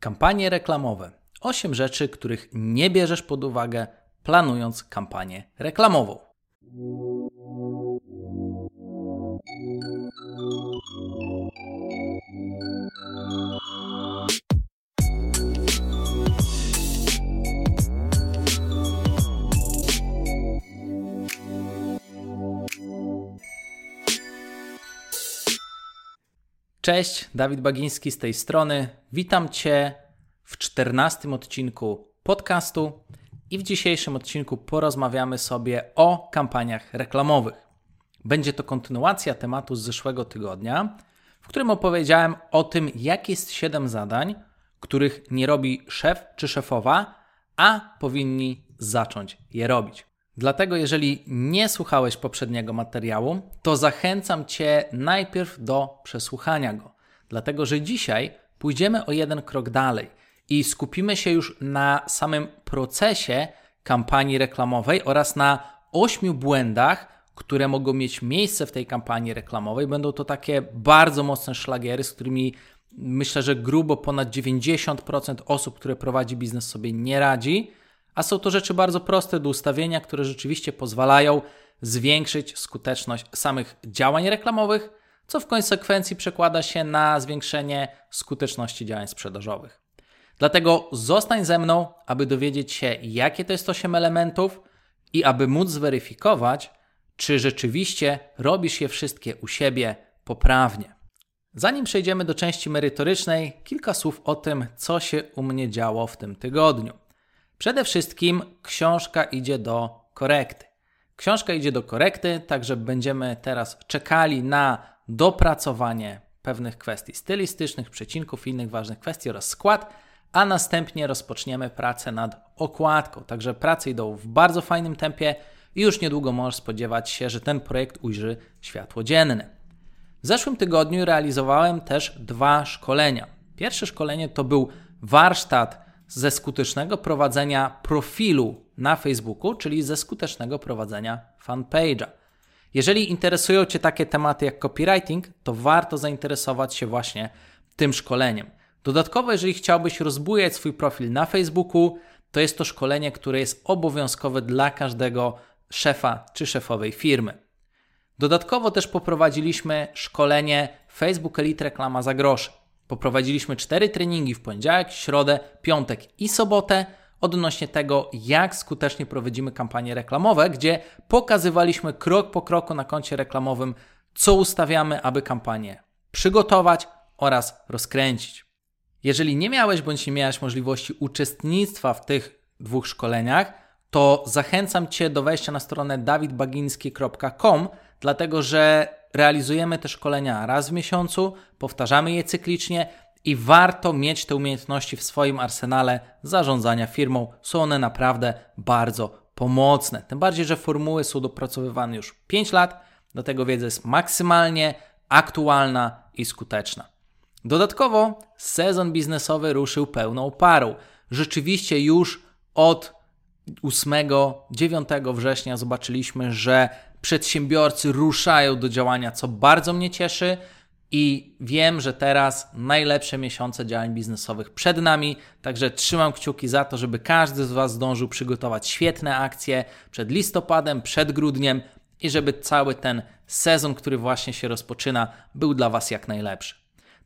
Kampanie reklamowe. 8 rzeczy, których nie bierzesz pod uwagę, planując kampanię reklamową. Cześć, Dawid Bagiński z tej strony. Witam Cię w czternastym odcinku podcastu i w dzisiejszym odcinku porozmawiamy sobie o kampaniach reklamowych. Będzie to kontynuacja tematu z zeszłego tygodnia, w którym opowiedziałem o tym, jak jest 7 zadań, których nie robi szef czy szefowa, a powinni zacząć je robić. Dlatego, jeżeli nie słuchałeś poprzedniego materiału, to zachęcam Cię najpierw do przesłuchania go. Dlatego, że dzisiaj pójdziemy o jeden krok dalej i skupimy się już na samym procesie kampanii reklamowej oraz na ośmiu błędach, które mogą mieć miejsce w tej kampanii reklamowej. Będą to takie bardzo mocne szlagiery, z którymi myślę, że grubo ponad 90% osób, które prowadzi biznes sobie nie radzi a są to rzeczy bardzo proste do ustawienia, które rzeczywiście pozwalają zwiększyć skuteczność samych działań reklamowych, co w konsekwencji przekłada się na zwiększenie skuteczności działań sprzedażowych. Dlatego zostań ze mną, aby dowiedzieć się, jakie to jest 8 elementów i aby móc zweryfikować, czy rzeczywiście robisz je wszystkie u siebie poprawnie. Zanim przejdziemy do części merytorycznej, kilka słów o tym, co się u mnie działo w tym tygodniu. Przede wszystkim książka idzie do korekty. Książka idzie do korekty, także będziemy teraz czekali na dopracowanie pewnych kwestii stylistycznych, przecinków i innych ważnych kwestii oraz skład, a następnie rozpoczniemy pracę nad okładką. Także prace idą w bardzo fajnym tempie i już niedługo możesz spodziewać się, że ten projekt ujrzy światło dzienne. W zeszłym tygodniu realizowałem też dwa szkolenia. Pierwsze szkolenie to był warsztat ze skutecznego prowadzenia profilu na Facebooku, czyli ze skutecznego prowadzenia fanpage'a. Jeżeli interesują Cię takie tematy jak copywriting, to warto zainteresować się właśnie tym szkoleniem. Dodatkowo, jeżeli chciałbyś rozbujać swój profil na Facebooku, to jest to szkolenie, które jest obowiązkowe dla każdego szefa czy szefowej firmy. Dodatkowo też poprowadziliśmy szkolenie Facebook Elite Reklama za grosze. Poprowadziliśmy cztery treningi w poniedziałek, środę, piątek i sobotę odnośnie tego, jak skutecznie prowadzimy kampanie reklamowe, gdzie pokazywaliśmy krok po kroku na koncie reklamowym, co ustawiamy, aby kampanię przygotować oraz rozkręcić. Jeżeli nie miałeś bądź nie miałeś możliwości uczestnictwa w tych dwóch szkoleniach, to zachęcam Cię do wejścia na stronę dawidbaginski.com, dlatego że realizujemy te szkolenia raz w miesiącu, powtarzamy je cyklicznie i warto mieć te umiejętności w swoim arsenale zarządzania firmą. Są one naprawdę bardzo pomocne. Tym bardziej, że formuły są dopracowywane już 5 lat, dlatego wiedza jest maksymalnie aktualna i skuteczna. Dodatkowo sezon biznesowy ruszył pełną parą. Rzeczywiście już od 8-9 września zobaczyliśmy, że przedsiębiorcy ruszają do działania, co bardzo mnie cieszy. I wiem, że teraz najlepsze miesiące działań biznesowych przed nami, także trzymam kciuki za to, żeby każdy z Was zdążył przygotować świetne akcje przed listopadem, przed grudniem i żeby cały ten sezon, który właśnie się rozpoczyna, był dla Was jak najlepszy.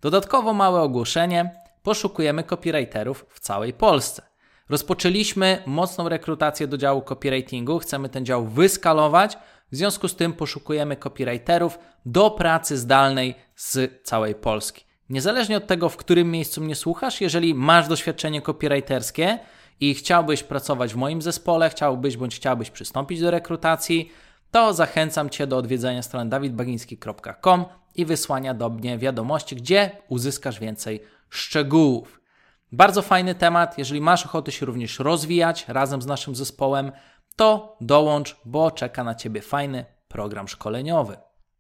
Dodatkowo małe ogłoszenie: poszukujemy copywriterów w całej Polsce. Rozpoczęliśmy mocną rekrutację do działu copywritingu, chcemy ten dział wyskalować w związku z tym poszukujemy copywriterów do pracy zdalnej z całej Polski. Niezależnie od tego, w którym miejscu mnie słuchasz, jeżeli masz doświadczenie copywriterskie i chciałbyś pracować w moim zespole, chciałbyś bądź chciałbyś przystąpić do rekrutacji, to zachęcam Cię do odwiedzenia strony dawidbagiński.com i wysłania do mnie wiadomości, gdzie uzyskasz więcej szczegółów. Bardzo fajny temat. Jeżeli masz ochotę się również rozwijać razem z naszym zespołem, to dołącz, bo czeka na Ciebie fajny program szkoleniowy.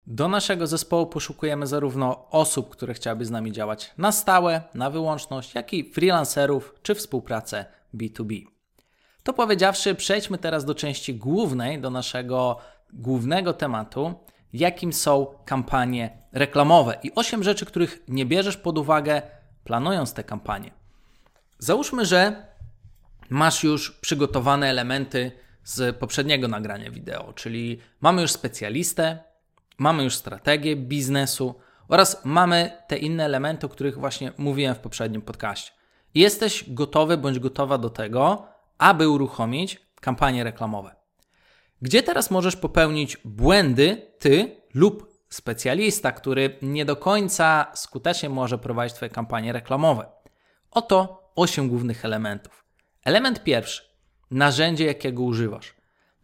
Do naszego zespołu poszukujemy zarówno osób, które chciałyby z nami działać na stałe, na wyłączność, jak i freelancerów czy współpracę B2B. To powiedziawszy, przejdźmy teraz do części głównej, do naszego głównego tematu, jakim są kampanie reklamowe i 8 rzeczy, których nie bierzesz pod uwagę planując te kampanie. Załóżmy, że masz już przygotowane elementy z poprzedniego nagrania wideo, czyli mamy już specjalistę, mamy już strategię biznesu oraz mamy te inne elementy, o których właśnie mówiłem w poprzednim podcaście. Jesteś gotowy bądź gotowa do tego, aby uruchomić kampanie reklamowe. Gdzie teraz możesz popełnić błędy ty lub specjalista, który nie do końca skutecznie może prowadzić Twoje kampanie reklamowe? Oto 8 głównych elementów. Element pierwszy. Narzędzie, jakiego używasz.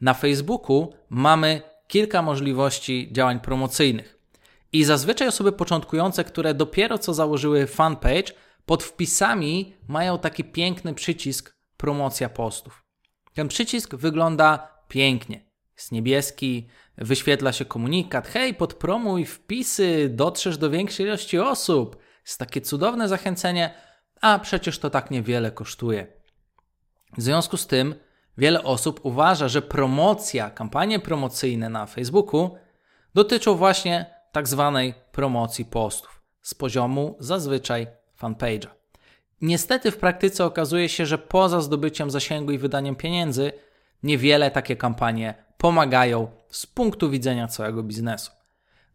Na Facebooku mamy kilka możliwości działań promocyjnych. I zazwyczaj osoby początkujące, które dopiero co założyły fanpage, pod wpisami mają taki piękny przycisk promocja postów. Ten przycisk wygląda pięknie. Jest niebieski, wyświetla się komunikat: hej, podpromuj wpisy, dotrzesz do większej ilości osób. Jest takie cudowne zachęcenie, a przecież to tak niewiele kosztuje. W związku z tym wiele osób uważa, że promocja, kampanie promocyjne na Facebooku dotyczą właśnie tak zwanej promocji postów z poziomu zazwyczaj fanpage'a. Niestety w praktyce okazuje się, że poza zdobyciem zasięgu i wydaniem pieniędzy, niewiele takie kampanie pomagają z punktu widzenia całego biznesu.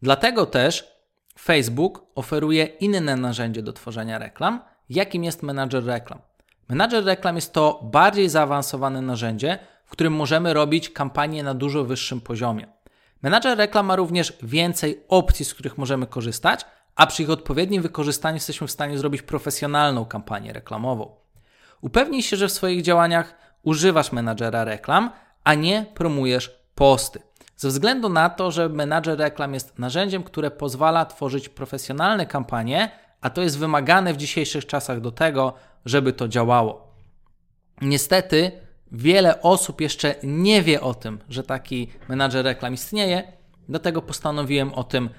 Dlatego też Facebook oferuje inne narzędzie do tworzenia reklam, jakim jest menadżer reklam. Menadżer reklam jest to bardziej zaawansowane narzędzie, w którym możemy robić kampanie na dużo wyższym poziomie. Menadżer reklam ma również więcej opcji, z których możemy korzystać, a przy ich odpowiednim wykorzystaniu jesteśmy w stanie zrobić profesjonalną kampanię reklamową. Upewnij się, że w swoich działaniach używasz menadżera reklam, a nie promujesz posty. Ze względu na to, że menadżer reklam jest narzędziem, które pozwala tworzyć profesjonalne kampanie, a to jest wymagane w dzisiejszych czasach do tego, żeby to działało. Niestety, wiele osób jeszcze nie wie o tym, że taki menadżer reklam istnieje, dlatego postanowiłem o tym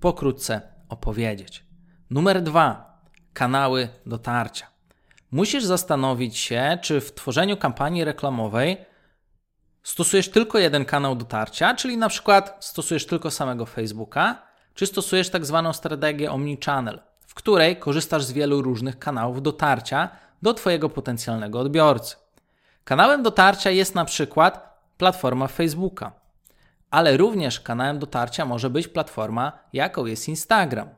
pokrótce opowiedzieć. Numer dwa: kanały dotarcia. Musisz zastanowić się, czy w tworzeniu kampanii reklamowej stosujesz tylko jeden kanał dotarcia, czyli na przykład stosujesz tylko samego Facebooka, czy stosujesz tak zwaną strategię omnichannel, której korzystasz z wielu różnych kanałów dotarcia do Twojego potencjalnego odbiorcy. Kanałem dotarcia jest na przykład platforma Facebooka, ale również kanałem dotarcia może być platforma, jaką jest Instagram.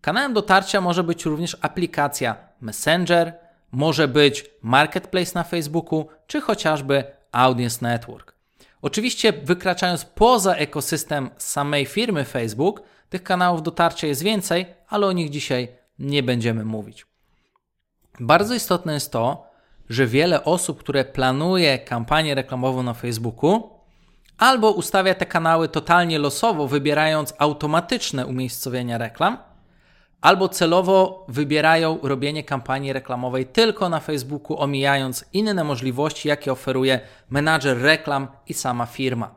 Kanałem dotarcia może być również aplikacja Messenger, może być marketplace na Facebooku, czy chociażby Audience Network. Oczywiście, wykraczając poza ekosystem samej firmy Facebook, tych kanałów dotarcia jest więcej, ale o nich dzisiaj nie będziemy mówić. Bardzo istotne jest to, że wiele osób, które planuje kampanię reklamową na Facebooku, albo ustawia te kanały totalnie losowo, wybierając automatyczne umiejscowienia reklam, albo celowo wybierają robienie kampanii reklamowej tylko na Facebooku, omijając inne możliwości, jakie oferuje menadżer reklam i sama firma.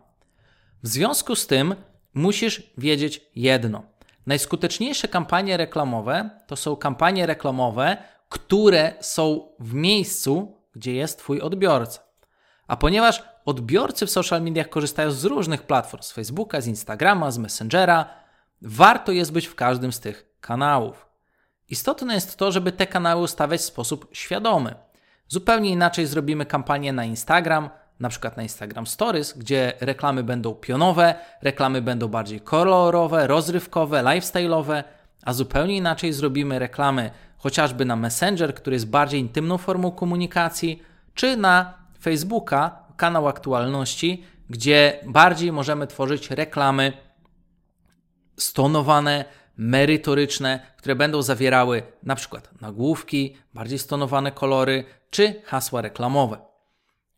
W związku z tym musisz wiedzieć jedno. Najskuteczniejsze kampanie reklamowe to są kampanie reklamowe, które są w miejscu, gdzie jest Twój odbiorca. A ponieważ odbiorcy w social mediach korzystają z różnych platform, z Facebooka, z Instagrama, z Messengera, warto jest być w każdym z tych kanałów. Istotne jest to, żeby te kanały ustawiać w sposób świadomy. Zupełnie inaczej zrobimy kampanię na Instagram, na przykład na Instagram Stories, gdzie reklamy będą pionowe, reklamy będą bardziej kolorowe, rozrywkowe, lifestyle'owe, a zupełnie inaczej zrobimy reklamy chociażby na Messenger, który jest bardziej intymną formą komunikacji, czy na Facebooka, kanał aktualności, gdzie bardziej możemy tworzyć reklamy stonowane, merytoryczne, które będą zawierały na przykład nagłówki, bardziej stonowane kolory czy hasła reklamowe.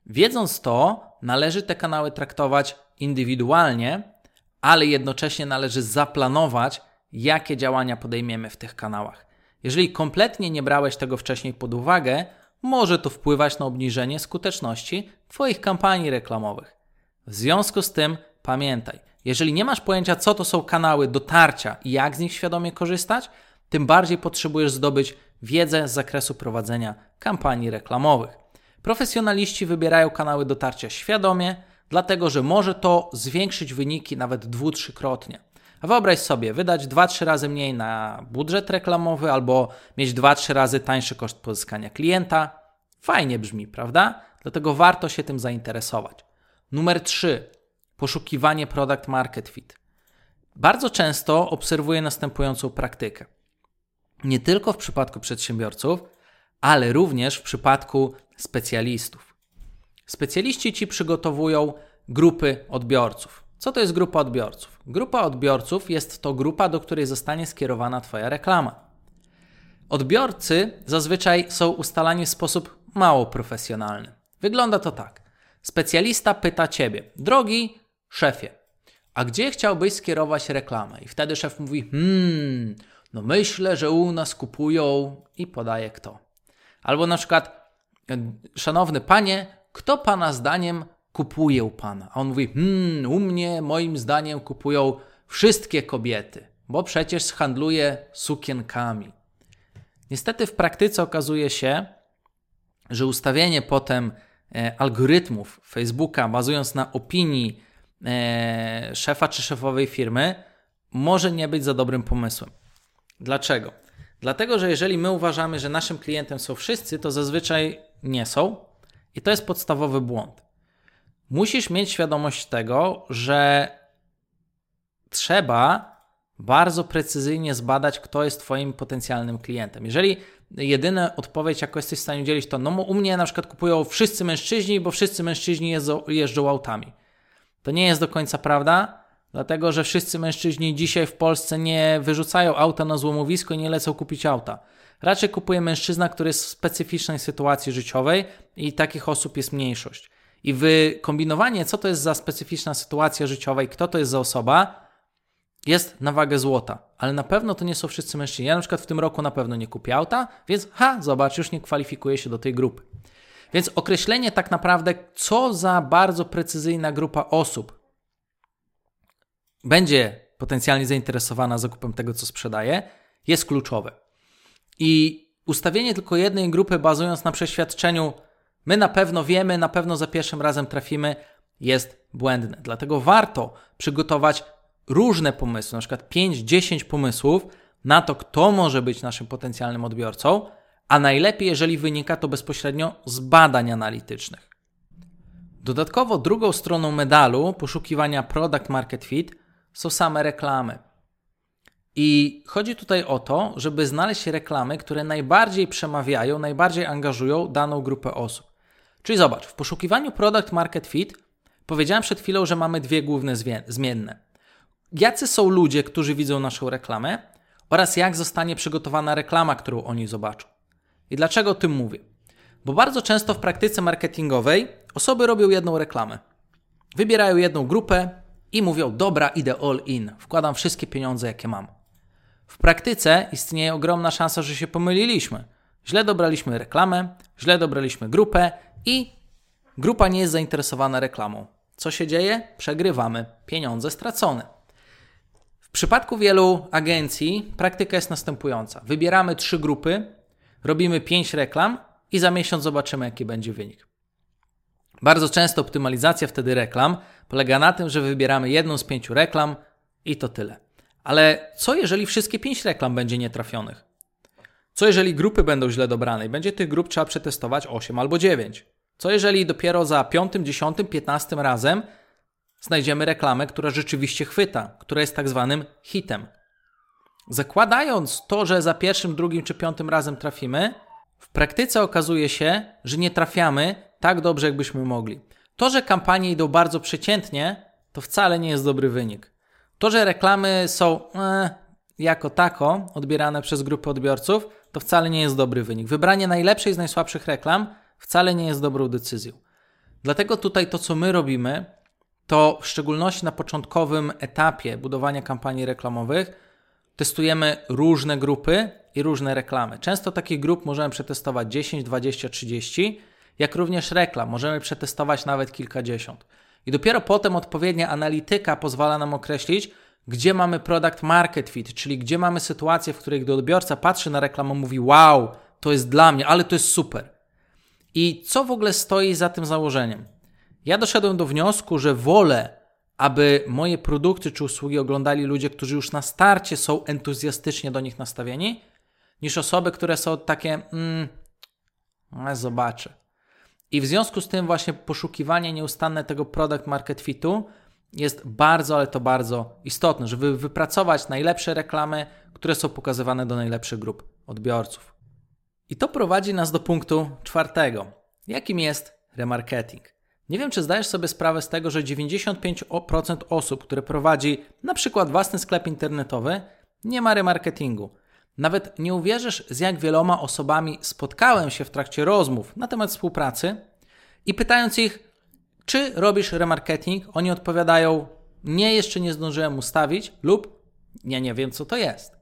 Wiedząc to, należy te kanały traktować indywidualnie, ale jednocześnie należy zaplanować, jakie działania podejmiemy w tych kanałach. Jeżeli kompletnie nie brałeś tego wcześniej pod uwagę, może to wpływać na obniżenie skuteczności Twoich kampanii reklamowych. W związku z tym pamiętaj, jeżeli nie masz pojęcia, co to są kanały dotarcia i jak z nich świadomie korzystać, tym bardziej potrzebujesz zdobyć wiedzę z zakresu prowadzenia kampanii reklamowych. Profesjonaliści wybierają kanały dotarcia świadomie, dlatego że może to zwiększyć wyniki nawet dwu, trzykrotnie. A wyobraź sobie, wydać 2-3 razy mniej na budżet reklamowy albo mieć 2-3 razy tańszy koszt pozyskania klienta. Fajnie brzmi, prawda? Dlatego warto się tym zainteresować. Numer 3. Poszukiwanie product market fit. Bardzo często obserwuję następującą praktykę. Nie tylko w przypadku przedsiębiorców, ale również w przypadku specjalistów. Specjaliści ci przygotowują grupy odbiorców. Co to jest grupa odbiorców? Grupa odbiorców jest to grupa, do której zostanie skierowana Twoja reklama. Odbiorcy zazwyczaj są ustalani w sposób mało profesjonalny. Wygląda to tak. Specjalista pyta Ciebie, drogi szefie, a gdzie chciałbyś skierować reklamę? I wtedy szef mówi, hmm, no myślę, że u nas kupują i podaje kto. Albo na przykład, szanowny panie, kto pana zdaniem kupuje u pana? A on mówi, hmm, u mnie moim zdaniem kupują wszystkie kobiety, bo przecież handluje sukienkami. Niestety w praktyce okazuje się, że ustawienie potem e, algorytmów Facebooka bazując na opinii e, szefa czy szefowej firmy może nie być za dobrym pomysłem. Dlaczego? Dlatego, że jeżeli my uważamy, że naszym klientem są wszyscy, to zazwyczaj nie są i to jest podstawowy błąd. Musisz mieć świadomość tego, że trzeba bardzo precyzyjnie zbadać, kto jest Twoim potencjalnym klientem. Jeżeli jedyna odpowiedź, jaką jesteś w stanie udzielić, to no u mnie na przykład kupują wszyscy mężczyźni, bo wszyscy mężczyźni jeżdżą, jeżdżą autami. To nie jest do końca prawda, dlatego że wszyscy mężczyźni dzisiaj w Polsce nie wyrzucają auta na złomowisko i nie lecą kupić auta. Raczej kupuje mężczyzna, który jest w specyficznej sytuacji życiowej i takich osób jest mniejszość. I wykombinowanie, co to jest za specyficzna sytuacja życiowa i kto to jest za osoba, jest na wagę złota. Ale na pewno to nie są wszyscy mężczyźni. Ja na przykład w tym roku na pewno nie kupię auta, więc ha, zobacz, już nie kwalifikuję się do tej grupy. Więc określenie tak naprawdę, co za bardzo precyzyjna grupa osób będzie potencjalnie zainteresowana zakupem tego, co sprzedaje, jest kluczowe. I ustawienie tylko jednej grupy, bazując na przeświadczeniu, my na pewno wiemy, na pewno za pierwszym razem trafimy, jest błędne. Dlatego warto przygotować różne pomysły, na przykład 5-10 pomysłów na to, kto może być naszym potencjalnym odbiorcą, a najlepiej, jeżeli wynika to bezpośrednio z badań analitycznych. Dodatkowo drugą stroną medalu poszukiwania product market fit są same reklamy. I chodzi tutaj o to, żeby znaleźć reklamy, które najbardziej przemawiają, najbardziej angażują daną grupę osób. Czyli zobacz, w poszukiwaniu product market fit powiedziałem przed chwilą, że mamy dwie główne zmienne. Jacy są ludzie, którzy widzą naszą reklamę oraz jak zostanie przygotowana reklama, którą oni zobaczą. I dlaczego o tym mówię? Bo bardzo często w praktyce marketingowej osoby robią jedną reklamę. Wybierają jedną grupę i mówią: Dobra, idę all in, wkładam wszystkie pieniądze, jakie mam. W praktyce istnieje ogromna szansa, że się pomyliliśmy. Źle dobraliśmy reklamę, źle dobraliśmy grupę i grupa nie jest zainteresowana reklamą. Co się dzieje? Przegrywamy, pieniądze stracone. W przypadku wielu agencji praktyka jest następująca: wybieramy trzy grupy, robimy pięć reklam i za miesiąc zobaczymy, jaki będzie wynik. Bardzo często optymalizacja wtedy reklam polega na tym, że wybieramy jedną z pięciu reklam i to tyle. Ale co jeżeli wszystkie pięć reklam będzie nietrafionych? Co jeżeli grupy będą źle dobrane i będzie tych grup trzeba przetestować 8 albo 9? Co jeżeli dopiero za 5, 10, 15 razem znajdziemy reklamę, która rzeczywiście chwyta, która jest tak zwanym hitem? Zakładając to, że za pierwszym, drugim czy piątym razem trafimy, w praktyce okazuje się, że nie trafiamy tak dobrze, jakbyśmy mogli. To, że kampanie idą bardzo przeciętnie, to wcale nie jest dobry wynik. To, że reklamy są e, jako tako odbierane przez grupy odbiorców, to wcale nie jest dobry wynik. Wybranie najlepszej z najsłabszych reklam wcale nie jest dobrą decyzją. Dlatego tutaj to, co my robimy, to w szczególności na początkowym etapie budowania kampanii reklamowych, testujemy różne grupy i różne reklamy. Często takich grup możemy przetestować 10, 20, 30, jak również reklam. Możemy przetestować nawet kilkadziesiąt. I dopiero potem odpowiednia analityka pozwala nam określić, gdzie mamy product market fit, czyli gdzie mamy sytuację, w której gdy odbiorca patrzy na reklamę, mówi: Wow, to jest dla mnie, ale to jest super. I co w ogóle stoi za tym założeniem? Ja doszedłem do wniosku, że wolę aby moje produkty czy usługi oglądali ludzie, którzy już na starcie są entuzjastycznie do nich nastawieni, niż osoby, które są takie, mm, no, zobaczę. I w związku z tym właśnie poszukiwanie nieustanne tego product market fitu jest bardzo, ale to bardzo istotne, żeby wypracować najlepsze reklamy, które są pokazywane do najlepszych grup odbiorców. I to prowadzi nas do punktu czwartego, jakim jest remarketing. Nie wiem, czy zdajesz sobie sprawę z tego, że 95% osób, które prowadzi na przykład własny sklep internetowy, nie ma remarketingu. Nawet nie uwierzysz, z jak wieloma osobami spotkałem się w trakcie rozmów na temat współpracy i pytając ich, czy robisz remarketing, oni odpowiadają: Nie, jeszcze nie zdążyłem ustawić, lub ja nie wiem, co to jest.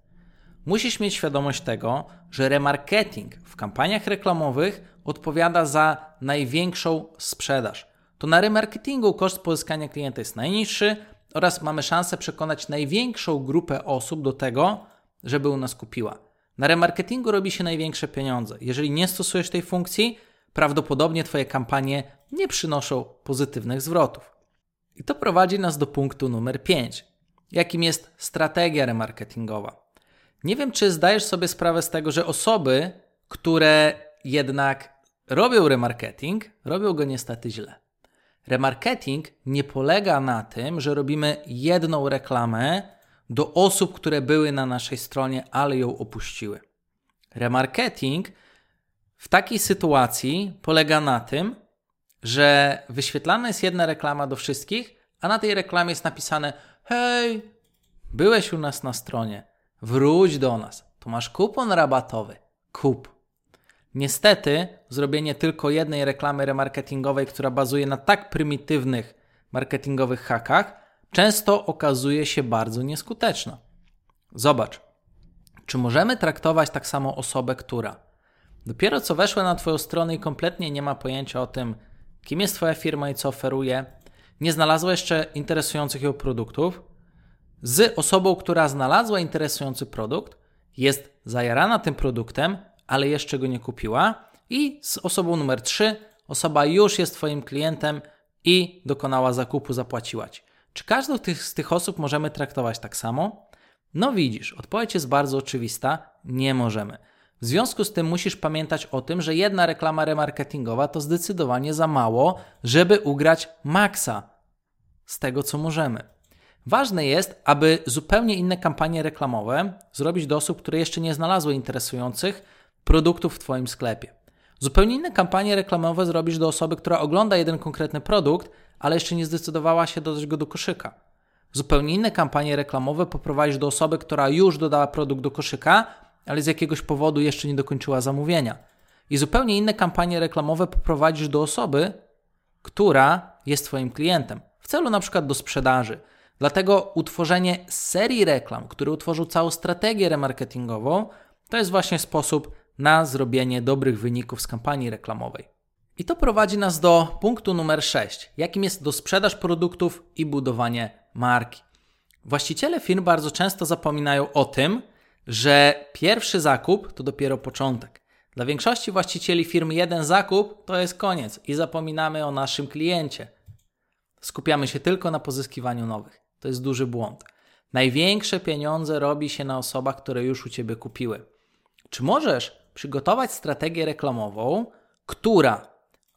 Musisz mieć świadomość tego, że remarketing w kampaniach reklamowych odpowiada za największą sprzedaż. To na remarketingu koszt pozyskania klienta jest najniższy oraz mamy szansę przekonać największą grupę osób do tego, żeby u nas kupiła. Na remarketingu robi się największe pieniądze. Jeżeli nie stosujesz tej funkcji, prawdopodobnie Twoje kampanie nie przynoszą pozytywnych zwrotów. I to prowadzi nas do punktu numer 5, jakim jest strategia remarketingowa. Nie wiem, czy zdajesz sobie sprawę z tego, że osoby, które jednak robią remarketing, robią go niestety źle. Remarketing nie polega na tym, że robimy jedną reklamę do osób, które były na naszej stronie, ale ją opuściły. Remarketing w takiej sytuacji polega na tym, że wyświetlana jest jedna reklama do wszystkich, a na tej reklamie jest napisane: Hej, byłeś u nas na stronie, wróć do nas. Tu masz kupon rabatowy. Kup. Niestety, zrobienie tylko jednej reklamy remarketingowej, która bazuje na tak prymitywnych marketingowych hakach, często okazuje się bardzo nieskuteczna. Zobacz, czy możemy traktować tak samo osobę, która? Dopiero co weszła na Twoją stronę i kompletnie nie ma pojęcia o tym, kim jest Twoja firma i co oferuje, nie znalazła jeszcze interesujących ją produktów, z osobą, która znalazła interesujący produkt, jest zajarana tym produktem, ale jeszcze go nie kupiła, i z osobą numer 3, osoba już jest Twoim klientem i dokonała zakupu, zapłaciła Ci. Czy każdą z tych osób możemy traktować tak samo? No widzisz, odpowiedź jest bardzo oczywista: nie możemy. W związku z tym musisz pamiętać o tym, że jedna reklama remarketingowa to zdecydowanie za mało, żeby ugrać maksa z tego, co możemy. Ważne jest, aby zupełnie inne kampanie reklamowe zrobić do osób, które jeszcze nie znalazły interesujących produktów w Twoim sklepie. Zupełnie inne kampanie reklamowe zrobisz do osoby, która ogląda jeden konkretny produkt, ale jeszcze nie zdecydowała się dodać go do koszyka. Zupełnie inne kampanie reklamowe poprowadzisz do osoby, która już dodała produkt do koszyka, ale z jakiegoś powodu jeszcze nie dokończyła zamówienia. I zupełnie inne kampanie reklamowe poprowadzisz do osoby, która jest Twoim klientem, w celu na przykład do sprzedaży. Dlatego utworzenie serii reklam, który utworzył całą strategię remarketingową, to jest właśnie sposób na zrobienie dobrych wyników z kampanii reklamowej. I to prowadzi nas do punktu numer 6, jakim jest dosprzedaż produktów i budowanie marki. Właściciele firm bardzo często zapominają o tym, że pierwszy zakup to dopiero początek. Dla większości właścicieli firm jeden zakup to jest koniec i zapominamy o naszym kliencie. Skupiamy się tylko na pozyskiwaniu nowych. To jest duży błąd. Największe pieniądze robi się na osobach, które już u ciebie kupiły. Czy możesz przygotować strategię reklamową, która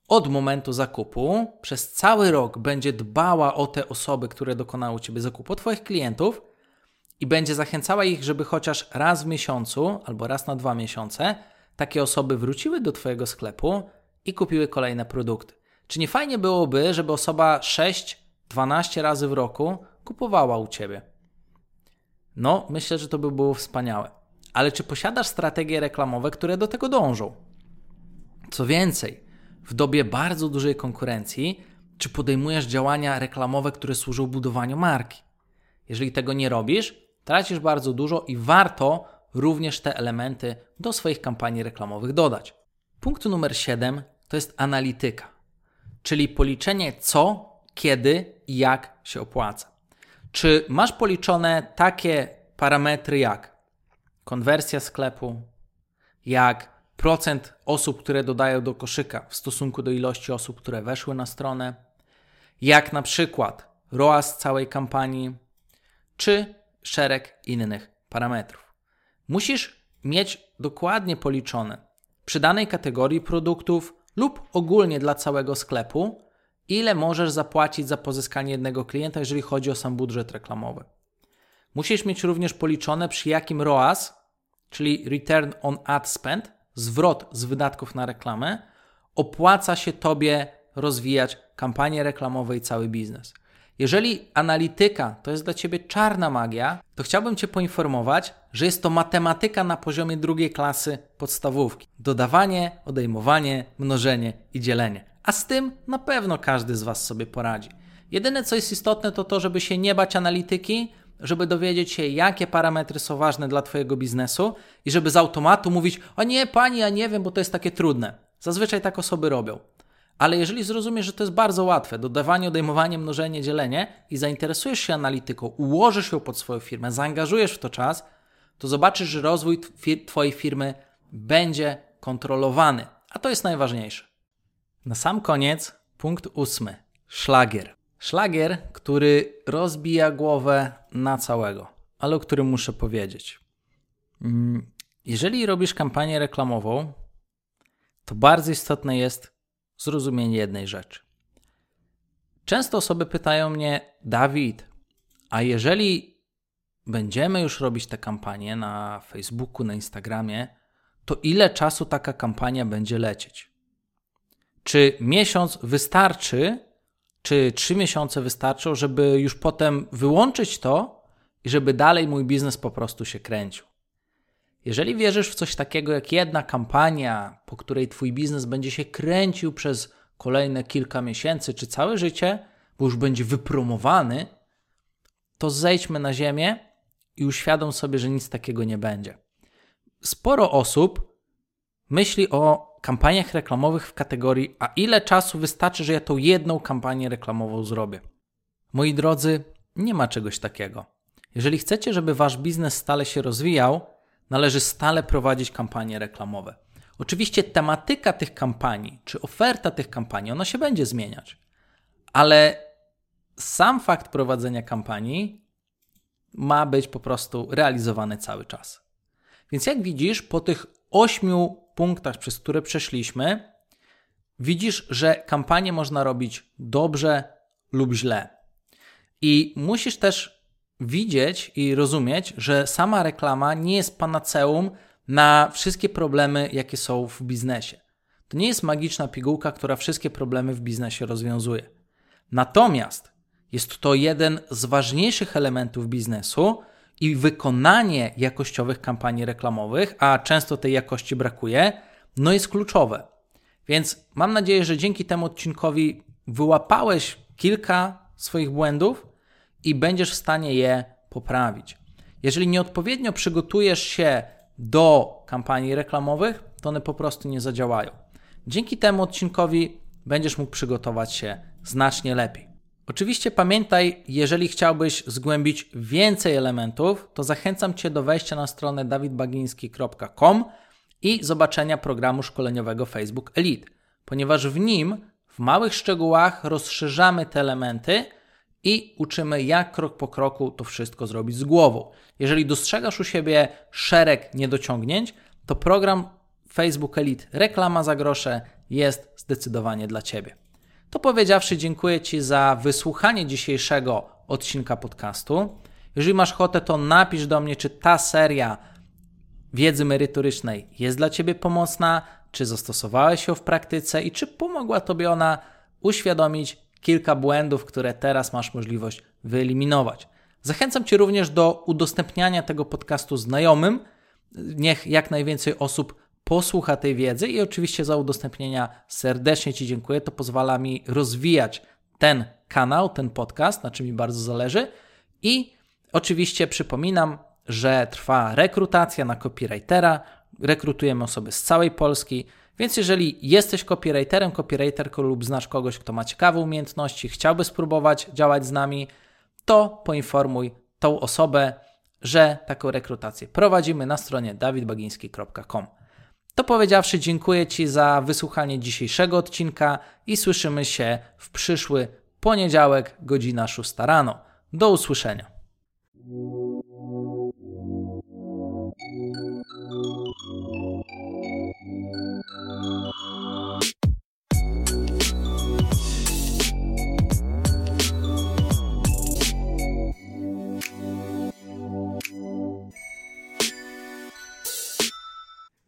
od momentu zakupu przez cały rok będzie dbała o te osoby, które dokonały ciebie zakupu, Twoich klientów i będzie zachęcała ich, żeby chociaż raz w miesiącu albo raz na dwa miesiące takie osoby wróciły do Twojego sklepu i kupiły kolejne produkty. Czy nie fajnie byłoby, żeby osoba 6-12 razy w roku kupowała u Ciebie? No, myślę, że to by było wspaniałe. Ale czy posiadasz strategie reklamowe, które do tego dążą? Co więcej, w dobie bardzo dużej konkurencji, czy podejmujesz działania reklamowe, które służą budowaniu marki? Jeżeli tego nie robisz, tracisz bardzo dużo i warto również te elementy do swoich kampanii reklamowych dodać. Punkt numer 7 to jest analityka, czyli policzenie co, kiedy i jak się opłaca. Czy masz policzone takie parametry jak konwersja sklepu, jak procent osób, które dodają do koszyka w stosunku do ilości osób, które weszły na stronę, jak na przykład ROAS całej kampanii, czy szereg innych parametrów. Musisz mieć dokładnie policzone przy danej kategorii produktów lub ogólnie dla całego sklepu, ile możesz zapłacić za pozyskanie jednego klienta, jeżeli chodzi o sam budżet reklamowy. Musisz mieć również policzone przy jakim ROAS, czyli Return on Ad Spend, zwrot z wydatków na reklamę, opłaca się Tobie rozwijać kampanie reklamowe i cały biznes. Jeżeli analityka to jest dla Ciebie czarna magia, to chciałbym Cię poinformować, że jest to matematyka na poziomie drugiej klasy podstawówki. Dodawanie, odejmowanie, mnożenie i dzielenie. A z tym na pewno każdy z Was sobie poradzi. Jedyne co jest istotne to to, żeby się nie bać analityki, żeby dowiedzieć się, jakie parametry są ważne dla Twojego biznesu i żeby z automatu mówić: O nie, pani, ja nie wiem, bo to jest takie trudne. Zazwyczaj tak osoby robią. Ale jeżeli zrozumiesz, że to jest bardzo łatwe, dodawanie, odejmowanie, mnożenie, dzielenie i zainteresujesz się analityką, ułożysz ją pod swoją firmę, zaangażujesz w to czas, to zobaczysz, że rozwój Twojej firmy będzie kontrolowany. A to jest najważniejsze. Na sam koniec punkt ósmy. Szlagier. Szlagier, który rozbija głowę na całego, ale o którym muszę powiedzieć. Mm, jeżeli robisz kampanię reklamową, to bardzo istotne jest zrozumienie jednej rzeczy. Często osoby pytają mnie, Dawid, a jeżeli będziemy już robić te kampanie na Facebooku, na Instagramie, to ile czasu taka kampania będzie lecieć? Czy miesiąc wystarczy, czy trzy miesiące wystarczą, żeby już potem wyłączyć to i żeby dalej mój biznes po prostu się kręcił? Jeżeli wierzysz w coś takiego jak jedna kampania, po której twój biznes będzie się kręcił przez kolejne kilka miesięcy czy całe życie, bo już będzie wypromowany, to zejdźmy na ziemię i uświadom sobie, że nic takiego nie będzie. Sporo osób myśli o kampaniach reklamowych w kategorii, a ile czasu wystarczy, że ja tą jedną kampanię reklamową zrobię. Moi drodzy, nie ma czegoś takiego. Jeżeli chcecie, żeby wasz biznes stale się rozwijał, należy stale prowadzić kampanie reklamowe. Oczywiście tematyka tych kampanii, czy oferta tych kampanii, ona się będzie zmieniać, ale sam fakt prowadzenia kampanii ma być po prostu realizowany cały czas. Więc jak widzisz, po tych ośmiu punktach, przez które przeszliśmy, widzisz, że kampanię można robić dobrze lub źle. I musisz też widzieć i rozumieć, że sama reklama nie jest panaceum na wszystkie problemy, jakie są w biznesie. To nie jest magiczna pigułka, która wszystkie problemy w biznesie rozwiązuje. Natomiast jest to jeden z ważniejszych elementów biznesu i wykonanie jakościowych kampanii reklamowych, a często tej jakości brakuje, no jest kluczowe. Więc mam nadzieję, że dzięki temu odcinkowi wyłapałeś kilka swoich błędów i będziesz w stanie je poprawić. Jeżeli nieodpowiednio przygotujesz się do kampanii reklamowych, to one po prostu nie zadziałają. Dzięki temu odcinkowi będziesz mógł przygotować się znacznie lepiej. Oczywiście pamiętaj, jeżeli chciałbyś zgłębić więcej elementów, to zachęcam Cię do wejścia na stronę dawidbagiński.com i zobaczenia programu szkoleniowego Facebook Elite, ponieważ w nim w małych szczegółach rozszerzamy te elementy i uczymy, jak krok po kroku to wszystko zrobić z głową. Jeżeli dostrzegasz u siebie szereg niedociągnięć, to program Facebook Elite Reklama za grosze jest zdecydowanie dla Ciebie. To powiedziawszy, dziękuję Ci za wysłuchanie dzisiejszego odcinka podcastu. Jeżeli masz ochotę, to napisz do mnie, czy ta seria wiedzy merytorycznej jest dla Ciebie pomocna, czy zastosowałeś ją w praktyce i czy pomogła Tobie ona uświadomić kilka błędów, które teraz masz możliwość wyeliminować. Zachęcam Cię również do udostępniania tego podcastu znajomym. Niech jak najwięcej osób posłucha tej wiedzy i oczywiście za udostępnienia serdecznie Ci dziękuję. To pozwala mi rozwijać ten kanał, ten podcast, na czym mi bardzo zależy. I oczywiście przypominam, że trwa rekrutacja na copywritera. Rekrutujemy osoby z całej Polski. Więc jeżeli jesteś copywriterem, copywriterką lub znasz kogoś, kto ma ciekawe umiejętności, chciałby spróbować działać z nami, to poinformuj tą osobę, że taką rekrutację prowadzimy na stronie dawidbagiński.com. To powiedziawszy, dziękuję Ci za wysłuchanie dzisiejszego odcinka i słyszymy się w przyszły poniedziałek, godzina 6 rano. Do usłyszenia.